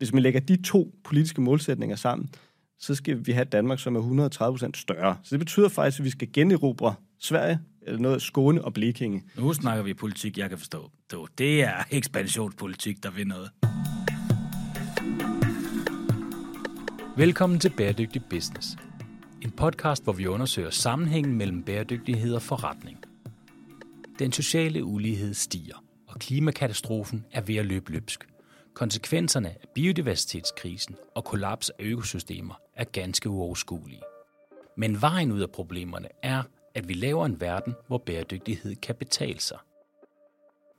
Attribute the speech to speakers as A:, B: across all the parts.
A: hvis man lægger de to politiske målsætninger sammen, så skal vi have Danmark, som er 130 procent større. Så det betyder faktisk, at vi skal generobre Sverige, eller noget Skåne og Blekinge.
B: Nu snakker vi politik, jeg kan forstå. Det er ekspansionspolitik, der vil noget. Velkommen til Bæredygtig Business. En podcast, hvor vi undersøger sammenhængen mellem bæredygtighed og forretning. Den sociale ulighed stiger, og klimakatastrofen er ved at løbe løbsk. Konsekvenserne af biodiversitetskrisen og kollaps af økosystemer er ganske uoverskuelige. Men vejen ud af problemerne er, at vi laver en verden, hvor bæredygtighed kan betale sig.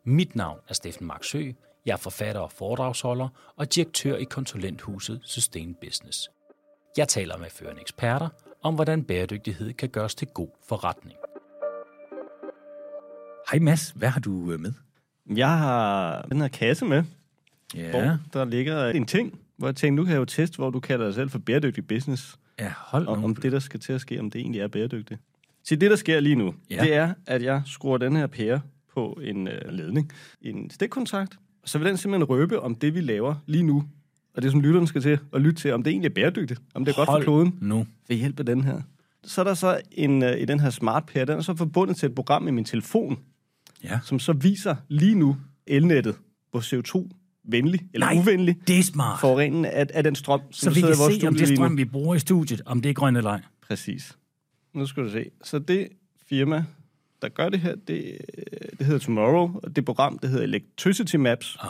B: Mit navn er Steffen Marksø. Jeg er forfatter og foredragsholder og direktør i konsulenthuset Sustain Business. Jeg taler med førende eksperter om, hvordan bæredygtighed kan gøres til god forretning. Hej Mads, hvad har du øh, med?
A: Jeg har den her kasse med,
B: Ja,
A: hvor der ligger en ting, hvor jeg tænkte, nu kan jeg jo teste, hvor du kalder dig selv for bæredygtig business,
B: ja hold
A: om,
B: nu.
A: om det, der skal til at ske, om det egentlig er bæredygtigt. Så det, der sker lige nu,
B: Ja.
A: det er, at jeg skruer den her pære på en øh, ledning, en stikkontakt, så vil den simpelthen røbe, om det, vi laver lige nu, og det, som lytterne skal til at lytte til, om det egentlig er bæredygtigt, om det er godt for
B: Hold
A: kloden,
B: nu.
A: ved hjælp af den her. Så er der så en, øh, i den her smart pære, den er så forbundet til et program i min telefon,
B: Ja.
A: som så viser lige nu elnettet, hvor CO2-venlig eller
B: Nej,
A: uvenlig
B: Det er smart.
A: forureningen af, af den strøm, som
B: Så vi kan
A: i vores
B: se, om det strøm, vi bruger i studiet, om det er grønt eller ej.
A: Præcis. Nu skal du se. Så det firma, der gør det her, det, det hedder Tomorrow, og det program, det hedder Electricity Maps.
B: Ah,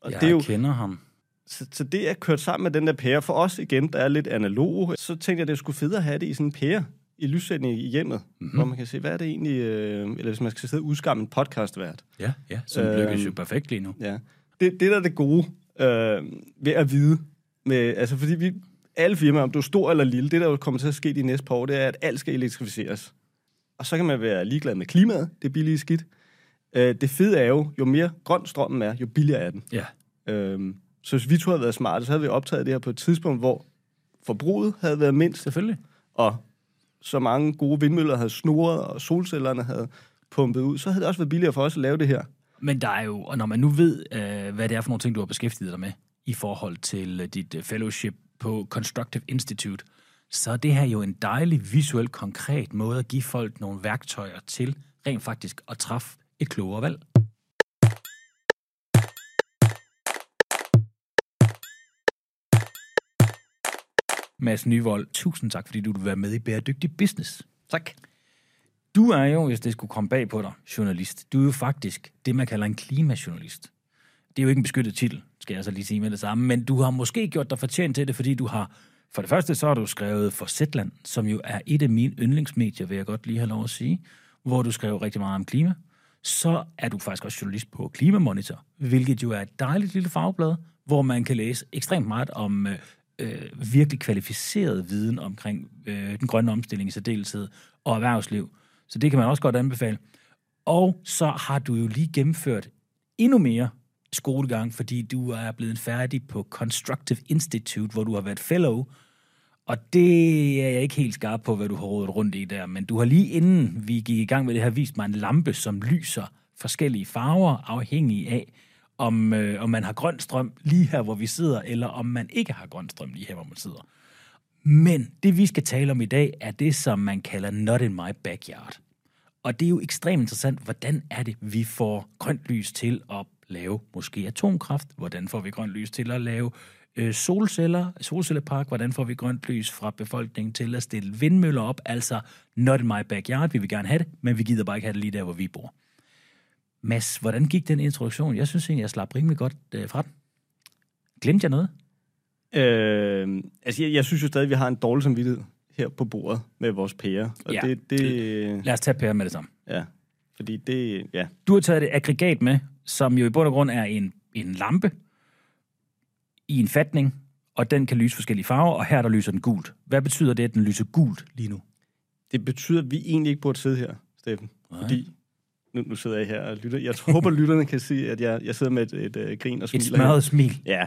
A: Og
B: jeg
A: det er jo,
B: kender ham.
A: så, så det er kørt sammen med den der pære. For os igen, der er lidt analog, så tænkte jeg, det skulle fedt at have det i sådan en pære i lyssætning i hjemmet,
B: Mhm.
A: mm-hmm. hvor man kan se, hvad er det egentlig, øh, eller hvis man skal sidde og udskamme en podcastvært.
B: Ja, ja, som
A: Øhm,
B: lykkes jo perfekt lige nu.
A: Ja. Det, det der er det gode øh, ved at vide, med, altså fordi vi, alle firmaer, om du er stor eller lille, det der jo kommer til at ske de næste par år, det er, at alt skal elektrificeres. Og så kan man være ligeglad med klimaet, det er billige skidt. Øh, det fede er jo, jo mere grøn strømmen er, jo billigere er den.
B: Ja.
A: Øh, så hvis vi to havde været smarte, så havde vi optaget det her på et tidspunkt, hvor forbruget havde været mindst,
B: Selvfølgelig.
A: og så mange gode vindmøller havde snurret, og solcellerne havde pumpet ud, så havde det også været billigere for os at lave det her.
B: Men der er jo, og når man nu ved, øh, hvad det er for nogle ting, du har beskæftiget dig med i forhold til øh, dit øh, fellowship på Constructive Institute, så er det her jo en dejlig, visuel, konkret måde at give folk nogle værktøjer til rent faktisk at træffe et klogere valg. Mads Nyvold, tusind tak, fordi du vil være med i Bæredygtig Business.
A: Tak.
B: Du er jo, hvis det skulle komme bag på dig, journalist. Du er jo faktisk det, man kalder en klimajournalist. Det er jo ikke en beskyttet titel, skal jeg så lige sige med det samme, men du har måske gjort dig fortjent til det, fordi du har, for det første så har du skrevet for Zetland, som jo er et af mine yndlingsmedier, vil jeg godt lige have lov at sige, hvor du skrev rigtig meget om klima. Så er du faktisk også journalist på Klimamonitor, hvilket jo er et dejligt lille fagblad, hvor man kan læse ekstremt meget om øh, øh virkelig kvalificeret viden omkring øh, den grønne omstilling i særdeleshed og erhvervsliv. Så det kan man også godt anbefale. Og så har du jo lige gennemført endnu mere skolegang, fordi du er blevet færdig på Constructive Institute, hvor du har været fellow. Og det er jeg ikke helt skarp på, hvad du har rådet rundt i der, men du har lige inden vi gik i gang med det her, vist mig en lampe, som lyser forskellige farver, afhængig af, om, øh, om man har grøn strøm lige her, hvor vi sidder, eller om man ikke har grøn strøm lige her, hvor man sidder. Men det, vi skal tale om i dag, er det, som man kalder not in my backyard. Og det er jo ekstremt interessant, hvordan er det, vi får grønt lys til at lave måske atomkraft? Hvordan får vi grønt lys til at lave øh, solceller, solcellepark? Hvordan får vi grønt lys fra befolkningen til at stille vindmøller op? Altså, not in my backyard, vi vil gerne have det, men vi gider bare ikke have det lige der, hvor vi bor. Mads, hvordan gik den introduktion? Jeg synes egentlig, jeg slap rimelig godt øh, fra den. Glemte jeg noget?
A: Øh, altså, jeg, jeg synes jo stadig, at vi har en dårlig samvittighed her på bordet med vores pære. Og
B: Ja,
A: det, det,
B: Lad os tage Per med det samme.
A: ja, fordi det, ja.
B: Du har taget et aggregat med, som jo i bund og grund er en, en lampe i en fatning, og den kan lyse forskellige farver, og her der lyser den gult. Hvad betyder det, at den lyser gult lige nu?
A: Det betyder, at vi egentlig ikke burde sidde her, Steffen.
B: Nej.
A: Fordi, nu, nu sidder jeg her og lytter. Jeg håber, lytterne kan se, at jeg, jeg sidder med et, et, et grin og
B: Et
A: smiler.
B: smørret smil.
A: Ja,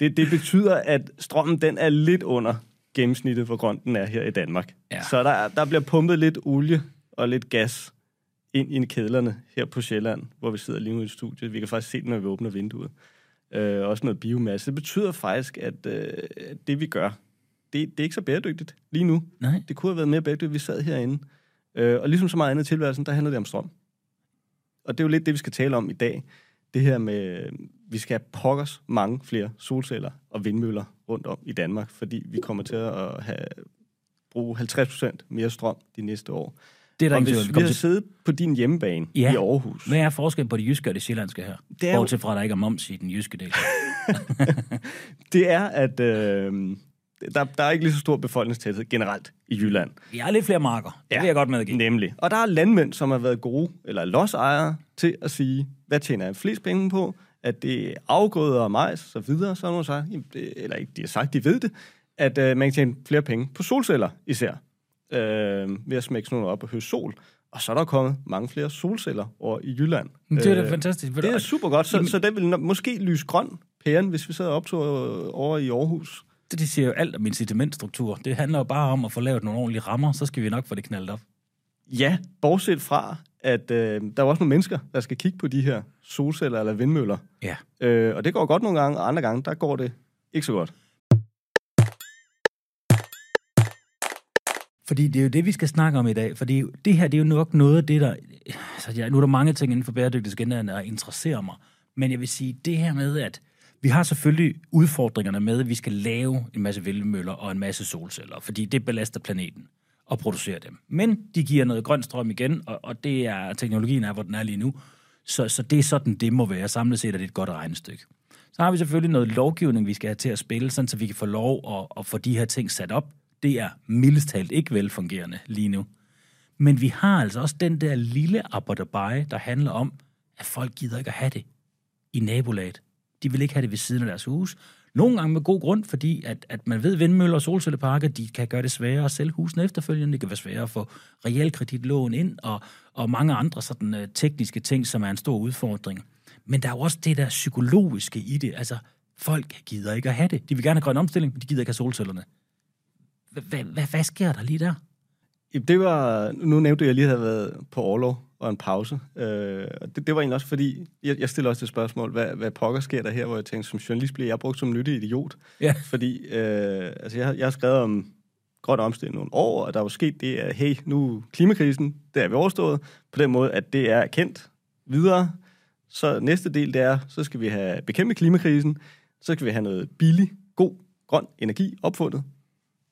A: det, det betyder, at strømmen den er lidt under gennemsnittet, hvor grøn den er her i Danmark.
B: Ja.
A: Så der, der bliver pumpet lidt olie og lidt gas ind i kedlerne her på Sjælland, hvor vi sidder lige nu i studiet. Vi kan faktisk se den, når vi åbner vinduet. øh, også noget biomasse. Det betyder faktisk, at øh, det vi gør, det, det er ikke så bæredygtigt lige nu.
B: Nej.
A: Det kunne have været mere bæredygtigt, hvis vi sad herinde. Øh, og ligesom så meget andet i tilværelsen, der handler det om strøm. Og det er jo lidt det, vi skal tale om i dag. Det her med, vi skal have pokkers mange flere solceller og vindmøller rundt om i Danmark, fordi vi kommer til at have, bruge 50% mere strøm de næste år.
B: Det er der
A: Og
B: ingen
A: hvis vi har
B: til-
A: siddet på din hjemmebane
B: Ja.
A: ja. i Aarhus,
B: Hvad er forskellen på det jyske og det sjællandske her?
A: Det er jo-
B: Bortset fra, at der ikke er moms i den jyske del.
A: det er, at øh, der, der er ikke lige så stor befolkningstæthed generelt i Jylland.
B: Vi har lidt flere marker. Det
A: Ja.
B: vil jeg godt medgive.
A: Nemlig. Og der er landmænd, som har været gode, eller lodsejere, til at sige, hvad tjener jeg flest penge på? At det er afgrøder og majs og så videre. Så har nogen sagt, det, eller ikke, de har sagt, de ved det, at øh, man kan tjene flere penge på solceller især. Øh, ved at smække sådan nogle op og høste sol. Og så er der kommet mange flere solceller over i Jylland.
B: Men det er da
A: Øh,
B: fantastisk.
A: Det er super godt, så,
B: Jamen-
A: så den vil måske lyse grøn pæren, hvis vi sidder og optog over i Aarhus.
B: Det, det siger jo alt om incitamentstruktur. Det handler jo bare om at få lavet nogle ordentlige rammer, så skal vi nok få det knaldet op.
A: Ja, bortset fra, at øh, der er også nogle mennesker, der skal kigge på de her solceller eller vindmøller.
B: Ja.
A: Øh, og det går godt nogle gange, og andre gange, der går det ikke så godt.
B: Fordi det er jo det, vi skal snakke om i dag. Fordi det her, det er jo nok noget af det, der... Altså, ja, nu er der mange ting inden for bæredygtighedsgenerne, der interesserer mig. Men jeg vil sige, det her med, at vi har selvfølgelig udfordringerne med, at vi skal lave en masse vindmøller og en masse solceller, fordi det belaster planeten og producere dem. Men de giver noget grøn strøm igen, og, og det er, teknologien er, hvor den er lige nu. Så, så det er sådan, det må være. Samlet set er det et godt regnestykke. Så har vi selvfølgelig noget lovgivning, vi skal have til at spille, sådan, så vi kan få lov at, at få de her ting sat op. Det er mildest talt ikke velfungerende lige nu. Men vi har altså også den der lille apperdabai, der handler om, at folk gider ikke at have det i nabolaget. De vil ikke have det ved siden af deres hus. Nogle gange med god grund, fordi at, at man ved, at vindmøller og solcelleparker, de kan gøre det sværere at sælge husene efterfølgende. Det kan være sværere at få realkreditlån ind, og, og mange andre sådan, uh, tekniske ting, som er en stor udfordring. Men der er jo også det der psykologiske i det. Altså, folk gider ikke at have det. De vil gerne have grøn omstilling, men de gider ikke have solcellerne. Hvad sker der lige der?
A: Det var, nu nævnte jeg, at jeg lige havde været på overlov og en pause. Øh, det, det var egentlig også fordi, jeg, jeg stiller også det spørgsmål, hvad, hvad pokker sker der her, hvor jeg tænkte, som journalist bliver jeg brugt som nyttig idiot.
B: Ja.
A: Fordi øh, altså jeg, jeg har skrevet om grøn omstilling nogle år, og der er jo sket det, at hey, nu klimakrisen, det er vi overstået, på den måde, at det er kendt videre. Så næste del, det er, så skal vi have bekæmpet klimakrisen, så skal vi have noget billig, god, grøn energi opfundet.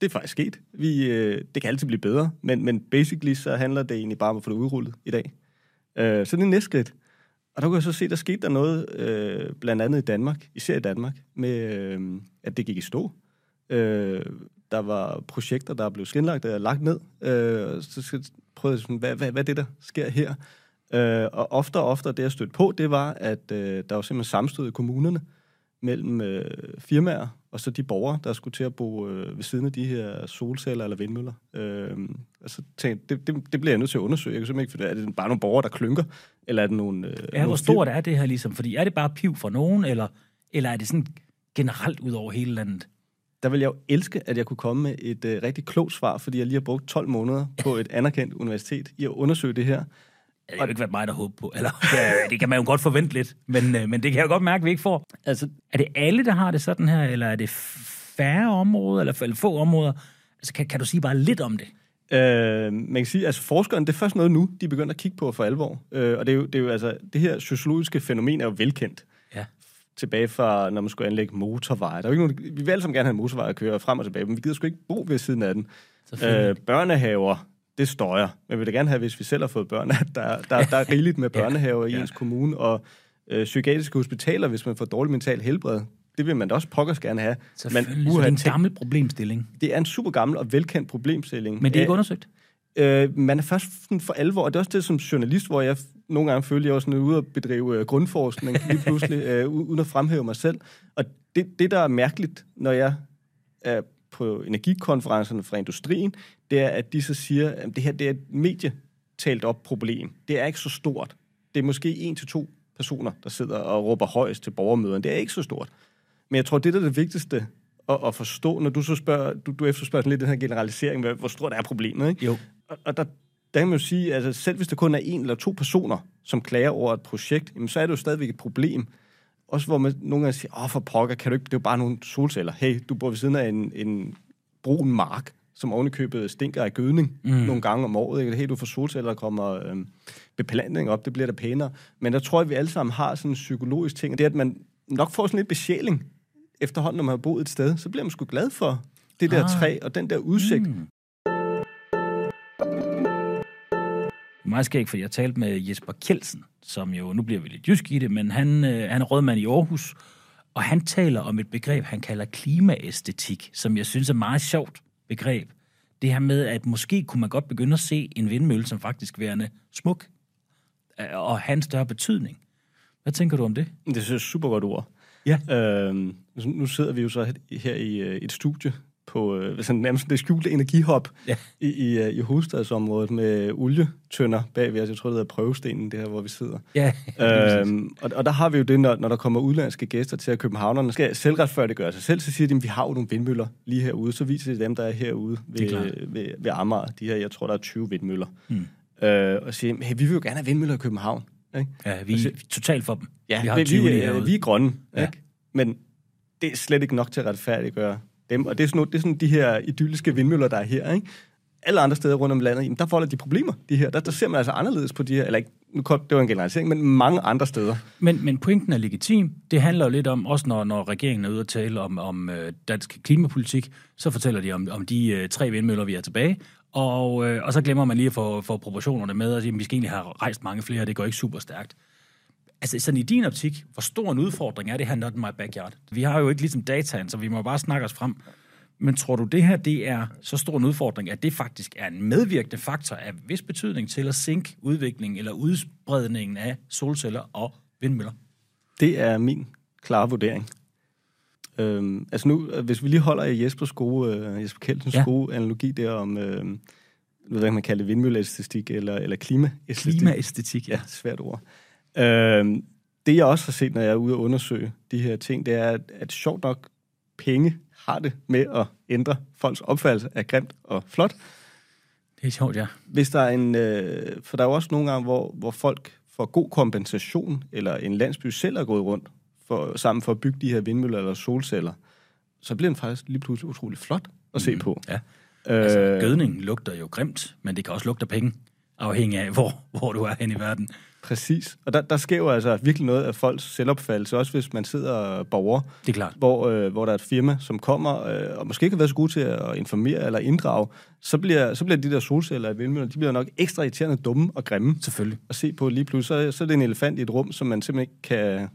A: Det er faktisk sket. Vi, øh, det kan altid blive bedre, men, men basically så handler det egentlig bare om at få det udrullet i dag. Øh, så det er næste skridt. Og der kunne jeg så se, der skete der noget, øh, blandt andet i Danmark, især i Danmark, med øh, at det gik i stå. Øh, der var projekter, der blev skrinlagt og lagt ned. Øh, så så prøvede jeg sådan, hvad, hvad, hvad er det, der sker her? Øh, og ofte og ofte, det jeg stødte på, det var, at øh, der var simpelthen sammenstød i kommunerne mellem øh, firmaer og så de borgere, der skulle til at bo øh, ved siden af de her solceller eller vindmøller. Øh, altså, tænkte, det, det, det bliver jeg nødt til at undersøge. Jeg kan simpelthen ikke af, er det bare nogle borgere, der klynker, eller er det nogle... Øh,
B: Ja,
A: nogle
B: hvor stort er det her ligesom? Fordi er det bare piv for nogen, eller, eller er det sådan generelt ud over hele landet?
A: der vil jeg jo elske, at jeg kunne komme med et øh, rigtig klogt svar, fordi jeg lige har brugt 12 måneder på et anerkendt universitet i at undersøge det her.
B: Det har jo ikke været mig, der håber på. Eller, det kan man jo godt forvente lidt, men, øh, men det kan jeg jo godt mærke, at vi ikke får.
A: Altså,
B: Er det alle, der har det sådan her, eller er det færre områder, eller, eller få områder? Altså, kan, kan du sige bare lidt om det?
A: Øh, man kan sige, altså forskerne, det er først noget nu, de begynder at kigge på for alvor. Øh, og det er, jo, det er jo altså, det her sociologiske fænomen er jo velkendt.
B: Ja.
A: Tilbage fra, når man skulle anlægge motorveje. Der er jo ikke nogen, vi vil alle sammen gerne have en motorvej at køre frem og tilbage, men vi gider sgu ikke bo ved siden af den. Øh, børnehaver, det støjer. Men vi vil da gerne have, hvis vi selv har fået børn, at der, der, der er rigeligt med børnehaver i
B: Ja.
A: ens kommune, og øh, psykiatriske hospitaler, hvis man får dårlig mental helbred. Det vil man da også pokkers gerne have. Men
B: så det er en gammel problemstilling.
A: det er en super gammel og velkendt problemstilling.
B: Men det er ikke undersøgt.
A: Øh, man er først for alvor, og det er også det som journalist, hvor jeg nogle gange føler, at jeg er sådan ude at bedrive øh, grundforskning lige pludselig, øh, uden at fremhæve mig selv. Og det, det, der er mærkeligt, når jeg er på energikonferencerne fra industrien, det er, at de så siger, at det her det er et medietalt op problem. Det er ikke så stort. Det er måske en til to personer, der sidder og råber højst til borgermøderne. Det er ikke så stort. Men jeg tror, det der er det vigtigste at, at forstå, når du så spørger, du, du efterspørger sådan lidt den her generalisering, hvad- hvor stort er problemet, ikke?
B: Jo.
A: Og, og der, der kan man jo sige, altså selv hvis der kun er en eller to personer, som klager over et projekt, jamen, så er det jo stadigvæk et problem. Også hvor man nogle gange siger, åh for pokker, kan du ikke, det er jo bare nogle solceller. Hey, du bor ved siden af en, en brun mark, som ovenikøbet stinker af gødning mm. nogle gange om året. Ikke? Hey, du får solceller, der kommer øhm, beplantning op, det bliver da pænere. Men der tror jeg, at vi alle sammen har sådan en psykologisk ting, og det er, at man nok får sådan lidt besjæling efterhånden, når man har boet et sted. Så bliver man sgu glad for det der ah. træ og den der udsigt. Mm.
B: meget skægt, fordi jeg talte med Jesper Kjeldsen, som jo, nu bliver vi lidt jysk i det, men han, øh, han er rådmand i Aarhus, og han taler om et begreb, han kalder klimaæstetik, som jeg synes er meget sjovt begreb. Det her med, at måske kunne man godt begynde at se en vindmølle som faktisk værende smuk, øh, og have en større betydning. Hvad tænker du om det?
A: Det synes jeg er super godt ord.
B: Ja.
A: Øhm, nu sidder vi jo så her i øh, et studie på øh, sådan nærmest det skjulte energihop ja. i, i, øh, i hovedstadsområdet med olietønder bagved os. Jeg tror, det hedder prøvestenen, det her, hvor vi sidder.
B: Ja,
A: øhm, og, og der har vi jo det, når, når der kommer udlandske gæster til at københavnerne, skal selvretfærdiggøre sig selv, så siger de, at vi har jo nogle vindmøller lige herude. Så viser det dem, der er herude ved, ved, ved Amager. De her, jeg tror, der er 20 vindmøller. Hmm. Øh, og siger, hey, vi vil jo gerne have vindmøller i København. Ikke?
B: Ja, vi er totalt for dem.
A: Ja, vi, har 20 vi, vi, vi er grønne. Ja. Ikke? Men det er slet ikke nok til at retfærdiggøre dem. Og det er sådan, det er sådan de her idylliske vindmøller, der er her. Ikke? Alle andre steder rundt om landet, jamen, der folder de problemer, de her. Der, der ser man altså anderledes på de her, eller ikke, nu kom, det var en generalisering, men mange andre steder.
B: Men, men pointen er legitim. Det handler jo lidt om, også når, når regeringen er ude og tale om, om øh, dansk klimapolitik, så fortæller de om, om de øh, tre vindmøller, vi er tilbage, og, øh, og så glemmer man lige at få, få proportionerne med, og sige, at vi skal egentlig have rejst mange flere, og det går ikke super stærkt. Altså sådan i din optik, hvor stor en udfordring er det her not in my backyard? Vi har jo ikke ligesom dataen, så vi må bare snakke os frem. Men tror du, det her det er så stor en udfordring, at det faktisk er en medvirkende faktor af vis betydning til at sænke udviklingen eller udspredningen af solceller og vindmøller?
A: Det er min klare vurdering. Øhm, altså nu, hvis vi lige holder i Jespers gode, uh, Jesper Keldsens ja. gode analogi der om, øh, hvad man kalder det, vindmølleæstetik eller, eller klimaæstetik.
B: Klimaæstetik,
A: ja. Svært ord. Øh, det jeg også har set, når jeg er ude og undersøge de her ting, det er, at, at sjovt nok penge har det med at ændre folks opfattelse af grimt og flot.
B: Det er sjovt, ja.
A: Hvis der er en, øh, for der er jo også nogle gange, hvor, hvor folk får god kompensation, eller en landsby selv er gået rundt for, sammen for at bygge de her vindmøller eller solceller, så bliver den faktisk lige pludselig utrolig flot at se mm, på.
B: Ja. Øh, altså, gødning lugter jo grimt, men det kan også lugte penge, afhængig af, hvor, hvor du er hen i verden.
A: Præcis. Og der, der sker jo altså virkelig noget af folks selvopfattelse, også hvis man sidder borger.
B: Det er klart.
A: Hvor, øh, hvor der er et firma, som kommer, øh, og måske ikke har været så gode til at informere eller inddrage, så bliver, så bliver de der solceller i vindmøller, de bliver nok ekstra irriterende dumme og grimme.
B: Selvfølgelig.
A: At se på lige pludselig. Så, så er det en elefant i et rum, som man simpelthen ikke kan...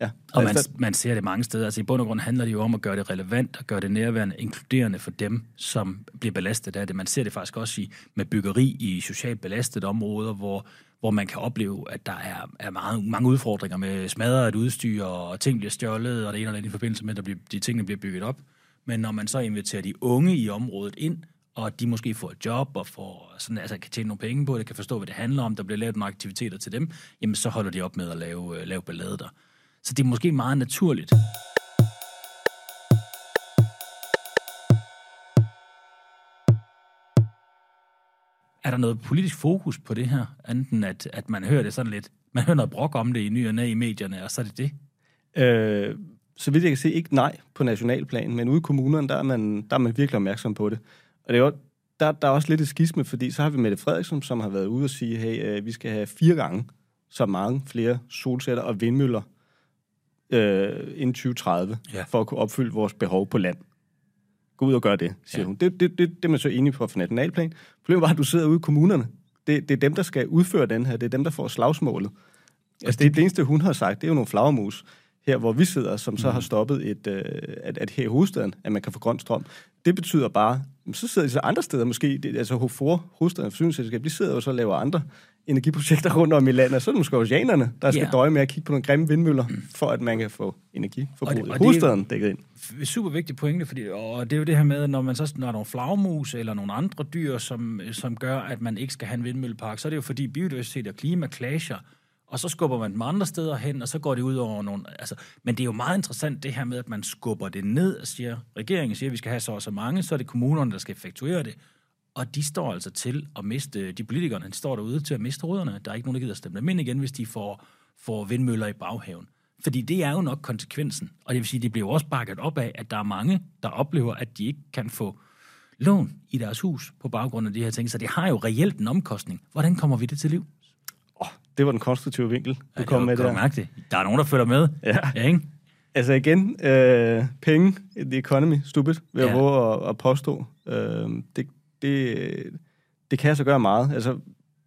A: Ja,
B: og man, man ser det mange steder. Altså i bund og grund handler det jo om at gøre det relevant og gøre det nærværende, inkluderende for dem, som bliver belastet af det. Man ser det faktisk også i, med byggeri i socialt belastede områder, hvor hvor man kan opleve, at der er, er meget, mange udfordringer med smadret udstyr, og ting bliver stjålet, og det ene eller andet i forbindelse med, at der bliver, de tingene bliver bygget op. Men når man så inviterer de unge i området ind, og de måske får et job og får sådan, altså, kan tjene nogle penge på det, kan forstå, hvad det handler om, der bliver lavet nogle aktiviteter til dem, jamen så holder de op med at lave, lave ballade der. Så det er måske meget naturligt. Er der noget politisk fokus på det her, enten at, at man hører det sådan lidt, man hører noget brok om det i ny og næ i medierne, og så er det det?
A: Øh, så vidt jeg kan se, ikke nej på nationalplan, men ude i kommunerne, der er man, der er man virkelig opmærksom på det. Og det er jo, der, der er også lidt et skisme, fordi så har vi Mette Frederiksen, som har været ude og sige, hey, øh, vi skal have fire gange så mange flere solceller og vindmøller øh, inden 2030, ja. for at kunne opfylde vores behov på land. Gå ud og gør det, siger ja. hun. Det, det, det, det er man så enig på for nationalplan. Problemet var, at du sidder ude i kommunerne. Det, det er dem, der skal udføre den her. Det er dem, der får slagsmålet. Altså, det, er det eneste, hun har sagt. Det er jo nogle flagermus her, hvor vi sidder, som så har mm. stoppet et, øh, at, at her i hovedstaden, at man kan få grøn strøm. Det betyder bare, så sidder de så andre steder måske, det, altså HOFOR, hovedstaden forsyningsselskab, de sidder jo så og laver andre energiprojekter rundt om i landet. Så er det måske oceanerne, der skal ja. døje med at kigge på nogle grimme vindmøller, for at man kan få energiforbruget i hovedstaden dækket ind.
B: Det er super vigtig pointe, fordi, og det er jo det her med, når man så når der er nogle flagmus eller nogle andre dyr, som, som gør, at man ikke skal have en vindmøllepark, så er det jo fordi biodiversitet og klima clasher, og så skubber man dem andre steder hen, og så går det ud over nogle... Altså, men det er jo meget interessant det her med, at man skubber det ned og siger, regeringen siger, at vi skal have så og så mange, så er det kommunerne, der skal effektuere det. Og de står altså til at miste, de politikerne, de står derude til at miste rødderne. Der er ikke nogen, der gider stemme dem ind igen, hvis de får, får vindmøller i baghaven. Fordi det er jo nok konsekvensen. Og det vil sige, det bliver jo også bakket op af, at der er mange, der oplever, at de ikke kan få lån i deres hus på baggrund af de her ting. Så det har jo reelt en omkostning. Hvordan kommer vi det til liv?
A: Oh, det var den konstruktive vinkel, du
B: Ja,
A: kom med der.
B: mærke det? Der er nogen, der følger med.
A: Ja.
B: ja ikke?
A: Altså igen, øh, penge, the economy, stupid, vil jeg
B: Ja.
A: våge at, at påstå. Øh, det, det, det kan altså gøre meget. Altså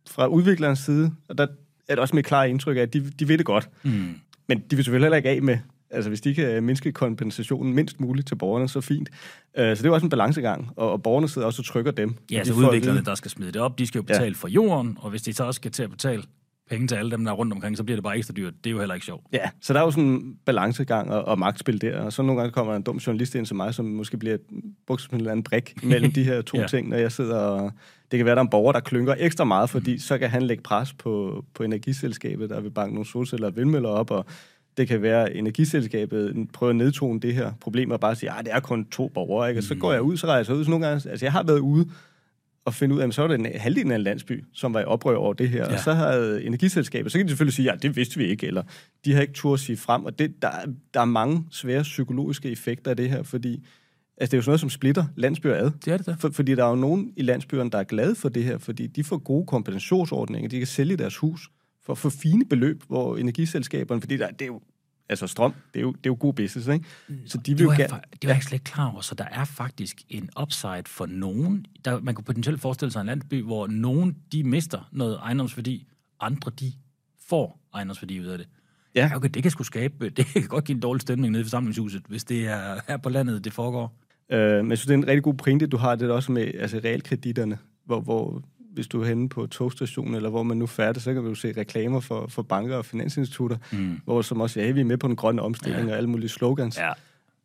A: fra udviklerens side, og der er det også med klart indtryk af, at de, de ved det godt.
B: Mm.
A: Men de vil selvfølgelig heller ikke af med, altså hvis de kan mindske kompensationen mindst muligt til borgerne, så fint. Øh, så det er jo også en balancegang, og, og borgerne sidder også og trykker dem.
B: Ja,
A: De
B: så
A: at
B: udviklerne, der skal smide det op, de skal jo betale ja. for jorden, og hvis de så også skal til at betale penge til alle dem, der er rundt omkring, så bliver det bare ekstra dyrt. Det er jo heller ikke sjovt.
A: Ja, så der er jo sådan en balancegang og, og magtspil der, og så nogle gange kommer en dum journalist ind som mig, som måske bliver brugt som en eller anden brik mellem de her to
B: Ja.
A: ting, når jeg sidder og... Det kan være, der er en borger, der klynker ekstra meget, fordi så kan han lægge pres på, på energiselskabet, der vil banke nogle solceller og vindmøller op, og det kan være, at energiselskabet prøver at nedtone det her problem og bare sige, at det er kun to borgere, ikke? Og så går jeg ud, så rejser jeg ud. Så nogle gange, altså jeg har været ude og finde ud af, at så var det en halvdelen af en landsby, som var i oprør over det her. Ja. Og så havde energiselskabet, så kan de selvfølgelig sige, ja, det vidste vi ikke, eller de har ikke tur at sige frem. Og det, der, er- der er mange svære psykologiske effekter af det her, fordi altså, det er jo sådan noget, som splitter landsbyer ad.
B: Det er det da.
A: For, fordi der er jo nogen i landsbyerne, der er glade for det her, fordi de får gode kompensationsordninger. De kan sælge deres hus for, for fine beløb, hvor energiselskaberne, fordi der, det er jo, altså strøm, det er jo, det er jo god business, ikke? Så de vil
B: Det
A: jo
B: var, jeg,
A: gerne...
B: fa- det var jeg ikke slet ikke klar over, så der er faktisk en upside for nogen. Der, man kunne potentielt forestille sig en landsby, hvor nogen de mister noget ejendomsværdi, andre de får ejendomsværdi ud af det.
A: Ja.
B: Okay, det kan sgu skabe, det kan godt give en dårlig stemning nede i forsamlingshuset, hvis det er her på landet, det foregår.
A: Øh, men jeg synes, det er en rigtig god pointe, du har det også med altså, realkreditterne, hvor, hvor hvis du er henne på togstationen, eller hvor man nu færdig, så kan du se reklamer for, for banker og finansinstitutter, mm. hvor som også, ja, vi er med på den grønne omstilling ja. og alle mulige slogans.
B: Ja.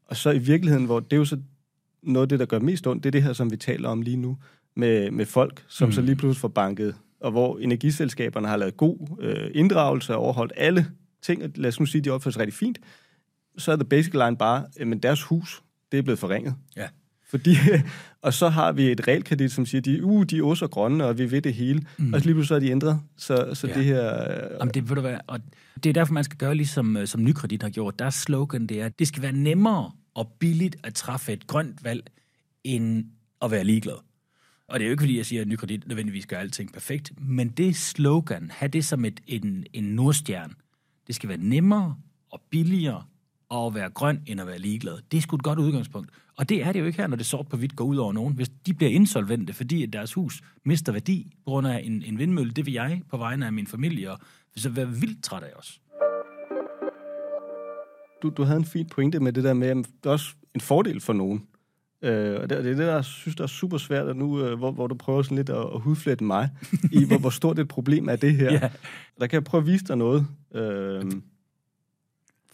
A: Og så i virkeligheden, hvor det er jo så noget af det, der gør mest ondt, det er det her, som vi taler om lige nu, med, med folk, som mm. så lige pludselig får banket, og hvor energiselskaberne har lavet god øh, inddragelse og overholdt alle ting, og lad os nu sige, de opfører sig rigtig fint, så er the basic line bare, at deres hus, det er blevet forringet.
B: Ja.
A: Fordi, og så har vi et realkredit, som siger, de, uh, de er også grønne, og vi ved det hele. Mm. Og så lige pludselig så er de ændret. Så, så
B: Ja.
A: det her... øh,
B: Jamen, det, ved du hvad, og det er derfor, man skal gøre ligesom øh, som Nykredit har gjort. Deres slogan det er, at det skal være nemmere og billigt at træffe et grønt valg, end at være ligeglad. Og det er jo ikke, fordi jeg siger, at Nykredit nødvendigvis gør alting perfekt, men det slogan, have det som et, en, en nordstjerne. Det skal være nemmere og billigere at være grøn, end at være ligeglad. Det er sgu et godt udgangspunkt. Og det er det jo ikke her, når det sort på hvidt går ud over nogen. Hvis de bliver insolvente, fordi at deres hus mister værdi på grund af en, en vindmølle, det vil jeg på vegne af min familie, og så være vildt træt af os.
A: du, du havde en fin pointe med det der med, at det er også en fordel for nogen. Øh, og det, det er det, der jeg synes, der er super svært, at nu, øh, hvor, hvor du prøver sådan lidt at, at hudflette mig, i hvor, hvor stort et problem er det her.
B: Ja.
A: Der kan jeg prøve at vise dig noget. Øh,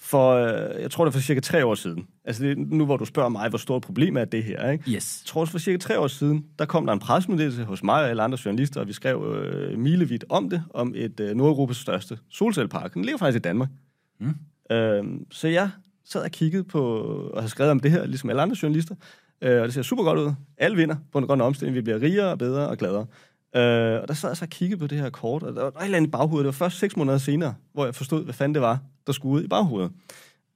A: for, øh, jeg tror det er for cirka tre år siden. Altså det, nu hvor du spørger mig, hvor stort problem er det her, ikke?
B: Yes.
A: Jeg tror, for cirka tre år siden, der kom der en pressemeddelelse hos mig og alle andre journalister, og vi skrev øh, milevidt om det, om et øh, Nordeuropas største solcellepark. Den ligger faktisk i Danmark.
B: Mm.
A: Øh, så jeg sad og kiggede på, og har skrevet om det her, ligesom alle andre journalister, øh, og det ser super godt ud. Alle vinder på en grøn omstilling. Vi bliver rigere og bedre og gladere. Øh, og der sad jeg så og kiggede på det her kort, og der var et eller andet i baghovedet. Det var først seks måneder senere, hvor jeg forstod, hvad fanden det var, der skulle ud i baghovedet.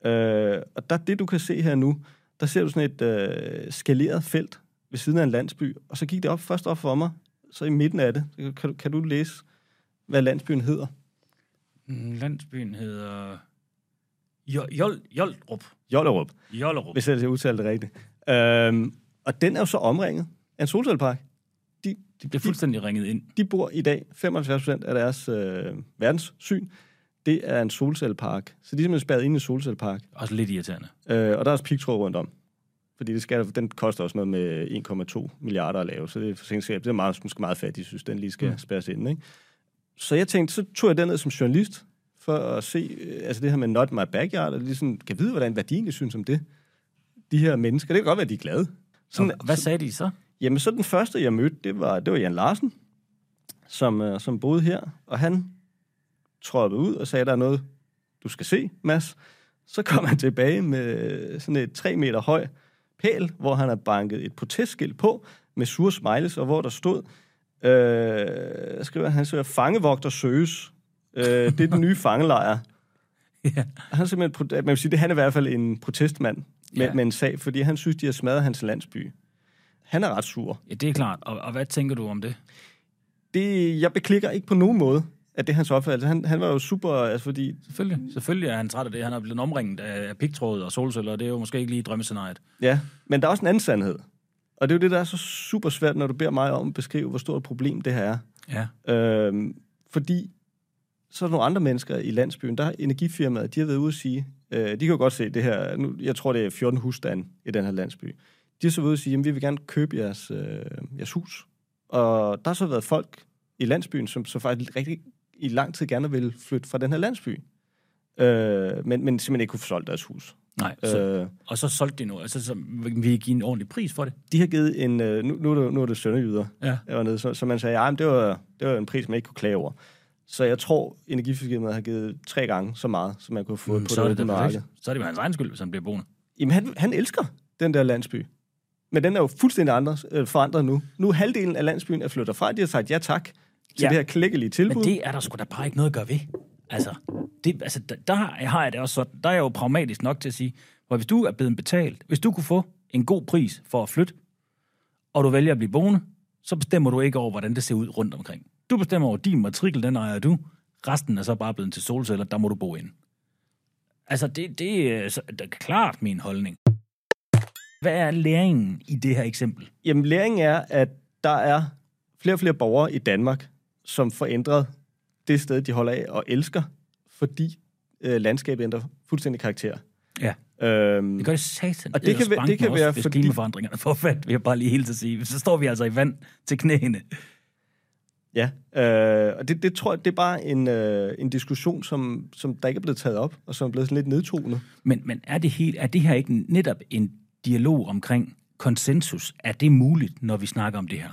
A: Øh, og der, det, du kan se her nu, der ser du sådan et øh, skaleret felt ved siden af en landsby, og så gik det op først op for mig, så i midten af det, så kan, du- kan du læse, hvad landsbyen hedder.
B: Mm, Landsbyen hedder Jo- Jol- Jolrup.
A: Jollerup,
B: Jollerup.
A: hvis jeg udtaler det rigtigt. Øh, og den er jo så omringet af en solcellepark. De, de,
B: Det er fuldstændig ringet ind.
A: de bor i dag, 75 procent af deres øh, verdenssyn, det er en solcellepark. Så de er simpelthen spærret ind i en solcellepark.
B: Også lidt irriterende.
A: Øh, og der er også pigtråd rundt om. Fordi det skal, den koster også noget med 1,2 milliarder at lave, så det er forsikringsselskab. Det er meget, måske meget fattigt, synes, den lige skal
B: Mm.
A: spærres ind. Ikke? Så jeg tænkte, så tog jeg den ned som journalist, for at se øh, altså det her med not my backyard, og ligesom, kan vide, hvordan, hvad de egentlig synes om det. De her mennesker, det kan godt være, de er glade.
B: Så, hvad sagde de så?
A: Jamen, så den første, jeg mødte, det var, det var Jan Larsen, som, øh, som boede her, og han trådte ud og sagde, der er noget, du skal se, Mads. Så kom han tilbage med sådan et 3 meter høj pæl, hvor han har banket et protestskilt på med sure smileys, og hvor der stod, øh, skriver han, søger fangevogter søges. Øh, det er den nye fangelejr.
B: Ja.
A: Han er simpelthen, man vil sige, det, han er i hvert fald en protestmand med,
B: Ja.
A: med en sag, fordi han synes, de har smadret hans landsby. Han er ret sur.
B: ja, det er klart. Og, og hvad tænker du om det?
A: Det, jeg beklikker ikke på nogen måde, at det er hans opfattelse. Han, han var jo super, altså fordi
B: Selvfølgelig. Selvfølgelig er han træt af det. Han er blevet omringet af pigtråd og solceller, og det er jo måske ikke lige drømmescenariet.
A: Ja, men der er også en anden sandhed. Og det er jo det, der er så super svært, når du beder mig om at beskrive, hvor stort et problem det her er.
B: Ja.
A: Øhm, fordi så er der nogle andre mennesker i landsbyen, der har energifirmaet, de har været ude at sige, øh, de kan jo godt se det her, nu, jeg tror det er 14 husstande i den her landsby. De har så været at sige, jamen vi vil gerne købe jeres, øh, jeres hus. Og der har så været folk i landsbyen, som så faktisk rigtig i lang tid gerne vil flytte fra den her landsby. Øh, men, men simpelthen ikke kunne få solgt deres hus.
B: Nej, så,
A: Øh,
B: og så solgte de noget. Altså, så vil I give en ordentlig pris for det?
A: de har givet en, øh, nu, nu, er det, nu er det sønderjyder,
B: Ja.
A: jeg var nede, så, så man sagde, men det var, det var en pris, man ikke kunne klage over. Så jeg tror, energifirmaet har givet tre gange så meget, som man kunne få
B: Mm,
A: på
B: så det
A: åbne
B: perfekt.
A: marked.
B: Så er det jo hans egen skyld, hvis han bliver boende.
A: Jamen, han, han elsker den der landsby. Men den er jo fuldstændig andre, øh, forandret nu. Nu halvdelen af landsbyen er flyttet fra. De har sagt ja tak til
B: Ja.
A: det her klækkelige tilbud.
B: Men det er der sgu da bare ikke noget at gøre ved. Altså, det, altså der, der har jeg det også sådan, der er jeg jo pragmatisk nok til at sige, hvor hvis du er blevet betalt, hvis du kunne få en god pris for at flytte, og du vælger at blive boende, så bestemmer du ikke over, hvordan det ser ud rundt omkring. Du bestemmer over din matrikel, den ejer du. Resten er så bare blevet til solceller, der må du bo ind. Altså, det, så- det er klart min holdning. Hvad er læringen i det her eksempel?
A: Jamen, læringen er, at der er flere og flere borgere i Danmark, som får ændret det sted, de holder af og elsker, fordi øh, landskabet ændrer fuldstændig karakter.
B: Ja,
A: Øhm,
B: det gør det satan.
A: Og det kan være- det kan
B: også,
A: være,
B: hvis
A: fordi-
B: klimaforandringerne får fat, vil jeg bare lige helt at sige. Så står vi altså i vand til knæene.
A: Ja, øh, og det, det tror jeg, det er bare en, øh, en diskussion, som, som der ikke er blevet taget op, og som er blevet sådan lidt nedtonet.
B: Men, men er, det helt, er det her ikke netop en dialog omkring konsensus? Er det muligt, når vi snakker om det her?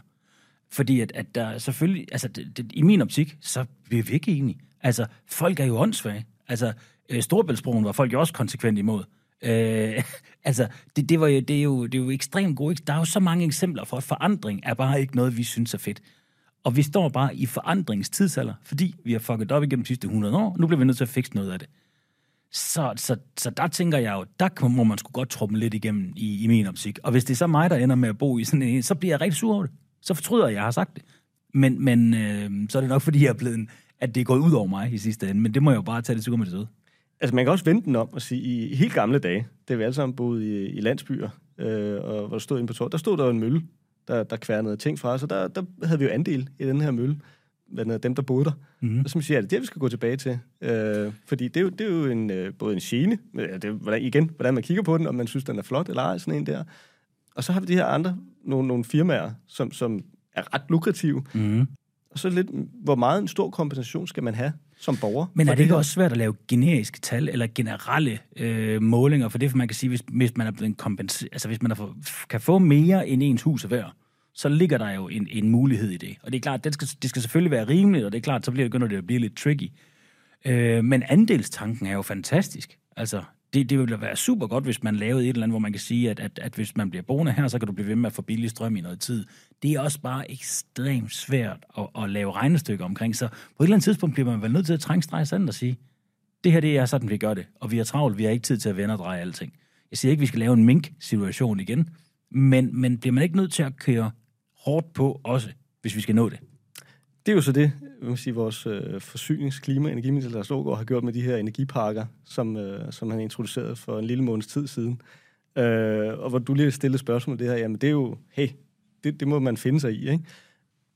B: Fordi at, at der selvfølgelig, altså det, det, i min optik, så bliver vi ikke enige. Altså, folk er jo åndssvage. Altså, øh, Storebæltsbroen var folk jo også konsekvent imod. Øh, altså, det, det, var jo, det, er jo, det er jo ekstremt gode. Der er jo så mange eksempler for, at forandring er bare ikke noget, vi synes er fedt. Og vi står bare i forandringstidsalder, fordi vi har fucket op igennem de sidste 100 år. Nu bliver vi nødt til at fikse noget af det. Så, så, så der tænker jeg jo, der må man sgu godt trumme lidt igennem i, i min optik. Og hvis det er så mig, der ender med at bo i sådan en, så bliver jeg rigtig sur over det. Så fortryder jeg, at jeg har sagt det. Men, men øh, så er det nok, fordi jeg er blevet, en- at det er gået ud over mig i sidste ende. Men det må jeg jo bare tage det til med det søde.
A: Altså, man kan også vente den om og sige, i, i helt gamle dage, da vi alle sammen boede i, i landsbyer, øh, og hvor der stod inde på tår, der stod der jo en mølle, der, der kværnede ting fra os, og der, der havde vi jo andel i den her mølle, andet dem, der boede der. Mm. Og så siger jeg, det er det, vi skal gå tilbage til. Øh, fordi det er jo, det er jo en, øh, både en gene, det er, hvordan, igen, hvordan man kigger på den, om man synes, den er flot eller ej, sådan en der. Og så har vi de her andre, nogle, nogle firmaer, som, som er ret lukrative.
B: Mm.
A: Og så lidt, hvor meget en stor kompensation skal man have som borger?
B: Men er det ikke
A: her?
B: også svært at lave generiske tal eller generelle øh, målinger? For det, for man kan sige, hvis, hvis man er blevet kompenseret, altså hvis man er for, kan få mere end ens hus er værd, så ligger der jo en, en mulighed i det. Og det er klart, det skal, det skal selvfølgelig være rimeligt, og det er klart, så bliver det, begynder det at blive lidt tricky. Øh, men andelstanken er jo fantastisk. Altså, det, det ville være super godt, hvis man lavede et eller andet, hvor man kan sige, at, at, at hvis man bliver boende her, så kan du blive ved med at få billig strøm i noget tid. Det er også bare ekstremt svært at, at lave regnestykker omkring. Så på et eller andet tidspunkt bliver man vel nødt til at trænge streg i og sige, det her det er sådan, vi gør det, og vi er travlt, vi har ikke tid til at vende og dreje alting. Jeg siger ikke, vi skal lave en mink-situation igen, men, men bliver man ikke nødt til at køre hårdt på også, hvis vi skal nå det?
A: Det er jo så det, vil man sige, vores øh, forsynings-, klima- og energiminister Lars Aagaard har gjort med de her energiparker, som, øh, som han introducerede for en lille måneds tid siden. Øh, og hvor du lige stillede spørgsmål det her, jamen det er jo, hey, det, det må man finde sig i, ikke?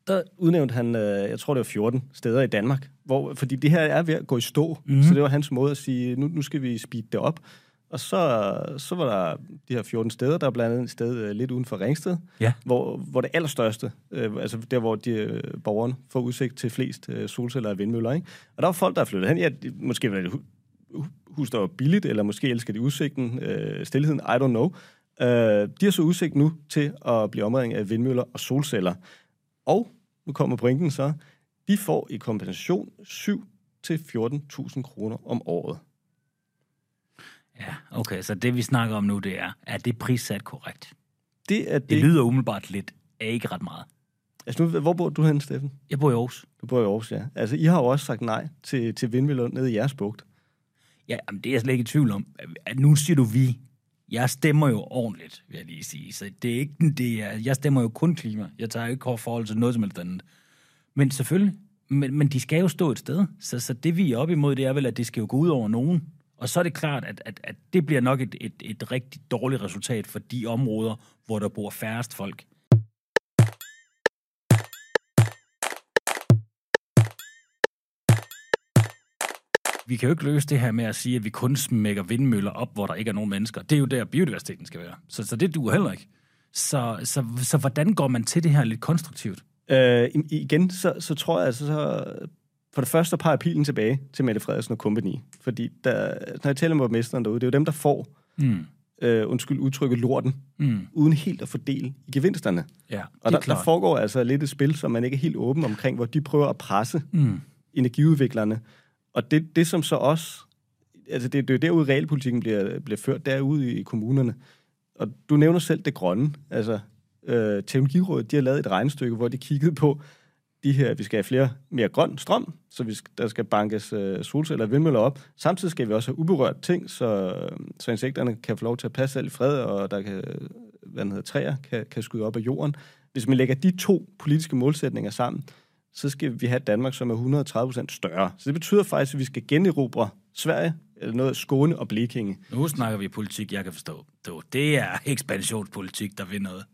A: Der udnævnte han, øh, jeg tror det var 14 steder i Danmark, hvor, fordi det her er ved at gå i stå, mm. så det var hans måde at sige, nu, nu skal vi speede det op. Og så, så var der de her 14 steder, der er blandt andet et sted øh, lidt uden for Ringsted,
B: Ja.
A: hvor, hvor det allerstørste, øh, altså der, hvor de, øh, borgerne får udsigt til flest øh, solceller og vindmøller, ikke? Og der var folk, der er flyttet hen. Ja, de, måske var det et hu- hus, der var billigt, eller måske elsker de udsigten, øh, stillheden, I don't know. Øh, de har så udsigt nu til at blive omringet af vindmøller og solceller. Og, nu kommer brinken så, de får i kompensation 7 til 14.000 kroner om året.
B: Ja, okay, så det vi snakker om nu, det er, er det prissat korrekt?
A: Det er det.
B: Det lyder umiddelbart lidt af ikke ret meget.
A: Altså nu, hvor bor du hen, Steffen?
B: Jeg bor i Aarhus.
A: Du bor i Aarhus, ja. Altså, I har jo også sagt nej til, til vindmøller nede i jeres bugt.
B: Ja, jamen, det er jeg slet ikke i tvivl om. At Nu siger du vi. Jeg stemmer jo ordentligt, vil jeg lige sige. Så det er ikke, det er, jeg stemmer jo kun klima. Jeg tager ikke forhold til noget som helst andet. Men selvfølgelig, men, men de skal jo stå et sted. Så, så det vi er op imod, det er vel, at det skal jo gå ud over nogen. Og så er det klart, at, at, at det bliver nok et, et, et rigtig dårligt resultat for de områder, hvor der bor færrest folk. Vi kan jo ikke løse det her med at sige, at vi kun smækker vindmøller op, hvor der ikke er nogen mennesker. Det er jo der, biodiversiteten skal være. Så, så det duer heller ikke. Så, så, så hvordan går man til det her lidt konstruktivt?
A: Øh, igen, så, så tror jeg altså, så, for det første, så peger pilen tilbage til Mette Frederiksen og company. Fordi der, når jeg taler med borgmesteren derude, det er jo dem, der får,
B: Mm.
A: øh, undskyld udtrykket, lorten,
B: Mm.
A: uden helt at fordele i gevinsterne.
B: Ja,
A: Og
B: er
A: der, der foregår altså lidt et spil, som man ikke er helt åben omkring, hvor de prøver at presse
B: Mm.
A: energiudviklerne. Og det, det som så også, altså det, det er jo derude, realpolitikken bliver, bliver ført, derude i kommunerne. Og du nævner selv det grønne. Altså, øh, Teknologirådet, de har lavet et regnestykke, hvor de kiggede på de her, vi skal have flere, mere grøn strøm, så vi skal, der skal bankes øh, solceller og vindmøller op. Samtidig skal vi også have uberørt ting, så, øh, så insekterne kan få lov til at passe selv i fred, og der kan, hvad den hedder, træer kan, kan skyde op af jorden. Hvis man lægger de to politiske målsætninger sammen, så skal vi have Danmark, som er 130% større. Så det betyder faktisk, at vi skal generobre Sverige, eller noget af Skåne og Blekinge.
B: Nu snakker vi politik, jeg kan forstå. Det er ekspansionspolitik, der vil noget.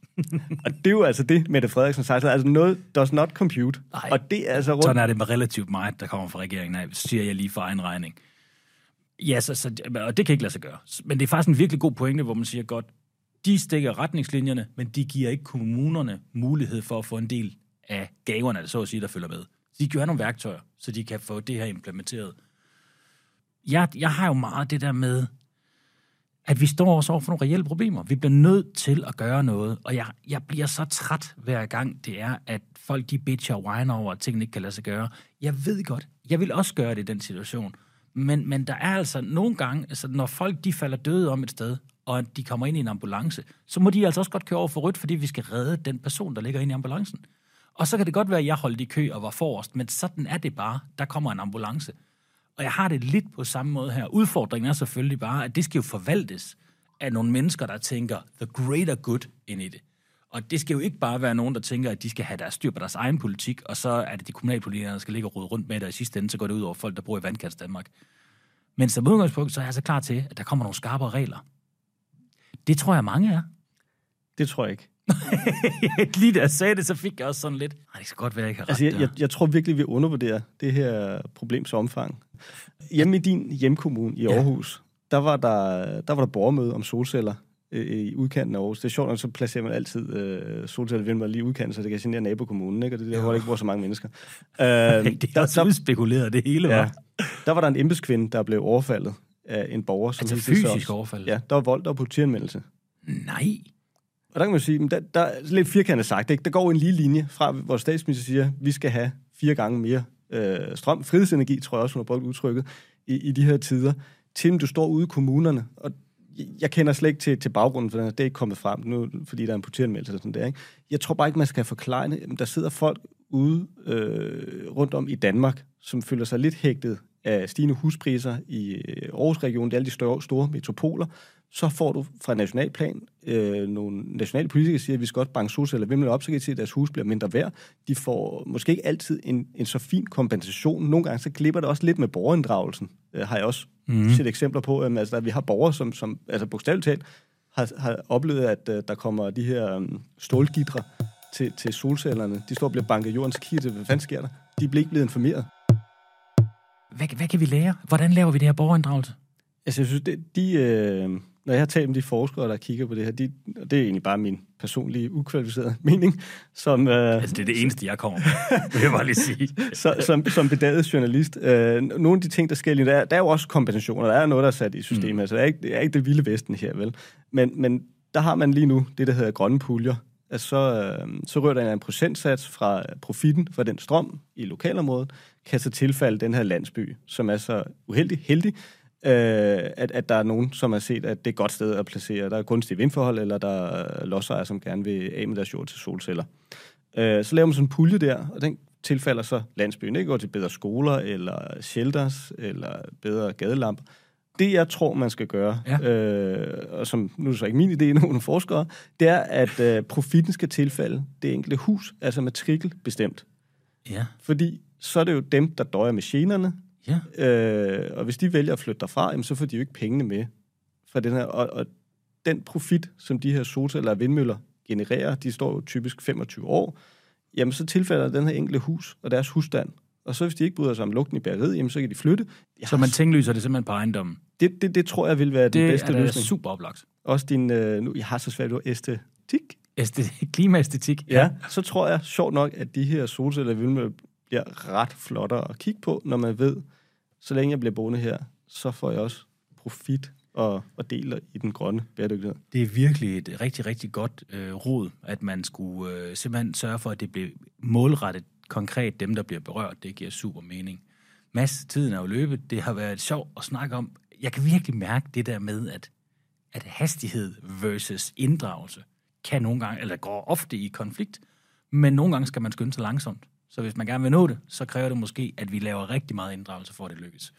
A: Og det er jo altså det, Mette Frederiksen sagde. Altså noget does not compute.
B: Nej.
A: Og det er altså rundt...
B: Sådan er det med relativt meget, der kommer fra regeringen af, siger jeg lige for egen regning. Ja, så, så, og det kan ikke lade sig gøre. Men det er faktisk en virkelig god pointe, hvor man siger godt, de stikker retningslinjerne, men de giver ikke kommunerne mulighed for at få en del af gaverne, så at sige, der følger med. Så de kan jo have nogle værktøjer, så de kan få det her implementeret. Jeg, jeg har jo meget det der med, at vi står også over for nogle reelle problemer. Vi bliver nødt til at gøre noget, og jeg, jeg bliver så træt hver gang det er, at folk de bitcher og whiner over, at tingene ikke kan lade sig gøre. Jeg ved godt, jeg vil også gøre det i den situation. Men, men der er altså nogle gange, altså når folk de falder døde om et sted, og de kommer ind i en ambulance, så må de altså også godt køre over for rødt, fordi vi skal redde den person, der ligger inde i ambulancen. Og så kan det godt være, at jeg holdt i kø og var forrest, men sådan er det bare. Der kommer en ambulance. Og jeg har det lidt på samme måde her. Udfordringen er selvfølgelig bare, at det skal jo forvaltes af nogle mennesker, der tænker the greater good ind i det. Og det skal jo ikke bare være nogen, der tænker, at de skal have deres styr på deres egen politik, og så er det de kommunalpolitikere, der skal ligge og rode rundt med det, og i sidste ende, så går det ud over folk, der bor i vandkants Danmark. Men som udgangspunkt, så er jeg så klar til, at der kommer nogle skarpere regler. Det tror jeg, mange er.
A: Det tror jeg ikke.
B: Lige da jeg sagde det, så fik jeg også sådan lidt, "Ej, det skal godt være, jeg ikke har ret
A: Altså, jeg,
B: der."
A: jeg, jeg tror virkelig, vi undervurderer det her problems omfang. Hjemme i din hjemkommune i
B: Ja.
A: Aarhus, der, var der, der var der borgermøde om solceller øh, i udkanten af Aarhus. Det er sjovt, at så placerer man altid øh, solcellervindmøller lige i udkanten, så det kan genere nabokommunen, ikke? Og det er der, hvor der ikke bor så mange mennesker. Øh,
B: det er også
A: der,
B: udspekuleret, det hele var.
A: ja, der var der en embedskvinde, der blev overfaldet af en borger. Som
B: Altså fysisk overfald?
A: Ja, der var vold, der var politianmeldelse.
B: Nej.
A: Og der kan man sige, der, der er lidt firkantet sagt, ikke? der går en lige linje fra, hvor statsminister siger, vi skal have fire gange mere øh, strøm, frihedsenergi, tror jeg også, hun har brugt udtrykket, i, i de her tider, til du står ude i kommunerne, og jeg kender slet ikke til, til baggrunden for den her, det er ikke kommet frem nu, fordi der er en politianmeldelse eller sådan der. Ikke? Jeg tror bare ikke, man skal forklare det. Der sidder folk ude øh, rundt om i Danmark, som føler sig lidt hægtet af stigende huspriser i øh, Aarhus-regionen, alle de store, store metropoler, så får du fra nationalplan øh, nogle nationale politikere, siger, at vi skal godt banke solceller vindmøller op, så kan de se, at deres hus bliver mindre værd. De får måske ikke altid en, en så fin kompensation. Nogle gange så glipper det også lidt med borgerinddragelsen, øh, har jeg også mm. set eksempler på. Øh, altså, at vi har borgere, som, som altså bogstaveligt talt, har, har oplevet, at øh, der kommer de her øh, stålgitre til, til solcellerne. De står og bliver banket i jordens kirte. Hvad fanden sker der? De bliver ikke blevet informeret.
B: Hvad, hvad kan vi lære? Hvordan laver vi det her borgerinddragelse?
A: Altså, jeg synes, det, de, øh, når jeg har talt med de forskere, der kigger på det her, de, og det er egentlig bare min personlige, ukvalificerede mening, som, øh,
B: Altså, det er det eneste, jeg kommer med, vil jeg bare lige sige.
A: så, som, som bedaget journalist. Øh, nogle af de ting, der sker lige, der, er- der er jo også kompensationer, der er noget, der er sat i systemet, mm. altså, det er, ikke, det er ikke det vilde vesten her, vel? Men, men der har man lige nu det, der hedder grønne puljer at så, øh, så rører der en procentsats fra profitten fra den strøm i lokalområdet, kan så tilfalde den her landsby, som er så uheldig, heldig, øh, at, at der er nogen, som har set, at det er et godt sted at placere. Der er gunstige vindforhold, eller der er lodsejere, som gerne vil af med deres jord til solceller. Øh, så laver man sådan en pulje der, og den tilfalder så landsbyen. Ikke går til bedre skoler, eller shelters, eller bedre gadelamper. Det, jeg tror, man skal gøre,
B: Ja.
A: øh, og som nu er så ikke min idé, nogle forskere, det er, at øh, profitten skal tilfalde det enkelte hus, altså matrikel bestemt.
B: Ja,
A: Fordi så er det jo dem, der døjer med generne,
B: ja.
A: øh, og hvis de vælger at flytte derfra, jamen, så får de jo ikke pengene med fra den her. Og, og den profit, som de her solceller og vindmøller genererer, de står jo typisk 25 år, jamen så tilfalder den her enkelte hus og deres husstand. Og så hvis de ikke bryder sig om lugten i bæreriet, jamen så kan de flytte. Jeg
B: Så man tinglyser det simpelthen på ejendommen.
A: Det, det, det tror jeg vil være den
B: Det
A: bedste
B: er
A: løsning.
B: super oplagt.
A: Også din, øh, nu, jeg har så svært ved æstetik.
B: Æstetik, klimaæstetik.
A: Ja. Så tror jeg sjovt nok, at de her solceller vindmøller bliver ret flottere at kigge på, når man ved, så længe jeg bliver boende her, så får jeg også profit og, og deler i den grønne bæredygtighed.
B: Det er virkelig et rigtig, rigtig godt øh, råd, at man skulle øh, simpelthen sørge for, at det bliver målrettet konkret dem, der bliver berørt. Det giver super mening. Mads, tiden er jo løbet. Det har været sjovt at snakke om. Jeg kan virkelig mærke det der med, at, at hastighed versus inddragelse kan nogle gange, eller går ofte i konflikt, men nogle gange skal man skynde sig langsomt. Så hvis man gerne vil nå det, så kræver det måske, at vi laver rigtig meget inddragelse for, at det lykkes.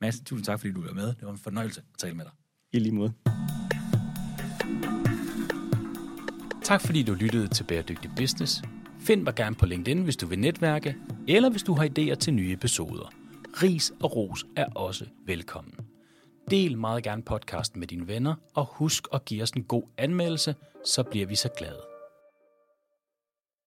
B: Mads, tusind tak, fordi du var med. Det var en fornøjelse at tale med dig.
A: I lige måde.
C: Tak fordi du lyttede til Bæredygtig Business. Find mig gerne på LinkedIn, hvis du vil netværke, eller hvis du har idéer til nye episoder. Ris og ros er også velkommen. Del meget gerne podcasten med dine venner, og husk at give os en god anmeldelse, så bliver vi så glade.